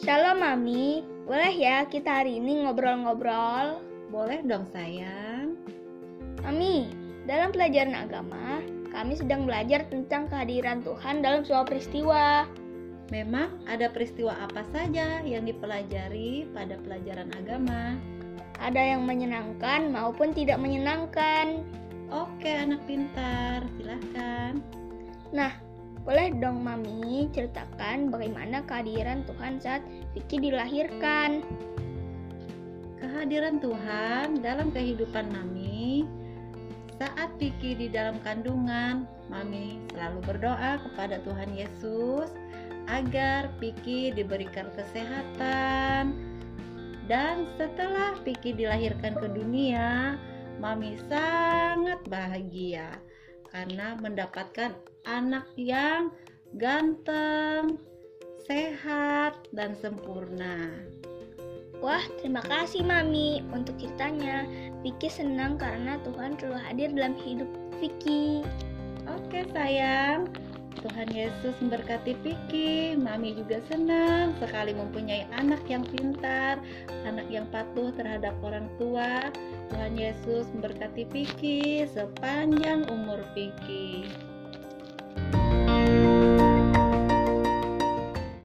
Shalom Mami, boleh ya kita hari ini ngobrol-ngobrol? Boleh dong sayang. Mami, dalam pelajaran agama, kami sedang belajar tentang kehadiran Tuhan dalam sebuah peristiwa. Memang ada peristiwa apa saja yang dipelajari pada pelajaran agama? Ada yang menyenangkan maupun tidak menyenangkan. Oke anak pintar, silahkan. Nah, boleh dong Mami ceritakan bagaimana kehadiran Tuhan saat Vicky dilahirkan? Kehadiran Tuhan dalam kehidupan Mami saat Vicky di dalam kandungan, Mami selalu berdoa kepada Tuhan Yesus agar Vicky diberikan kesehatan. Dan setelah Vicky dilahirkan ke dunia, Mami sangat bahagia karena mendapatkan anak yang ganteng, sehat, dan sempurna. Wah, terima kasih Mami untuk ceritanya. Vicky senang karena Tuhan selalu hadir dalam hidup Vicky. Oke sayang, Tuhan Yesus memberkati Vicky. Mami juga senang sekali mempunyai anak yang pintar, anak yang patuh terhadap orang tua. Tuhan Yesus memberkati Vicky sepanjang umur Vicky.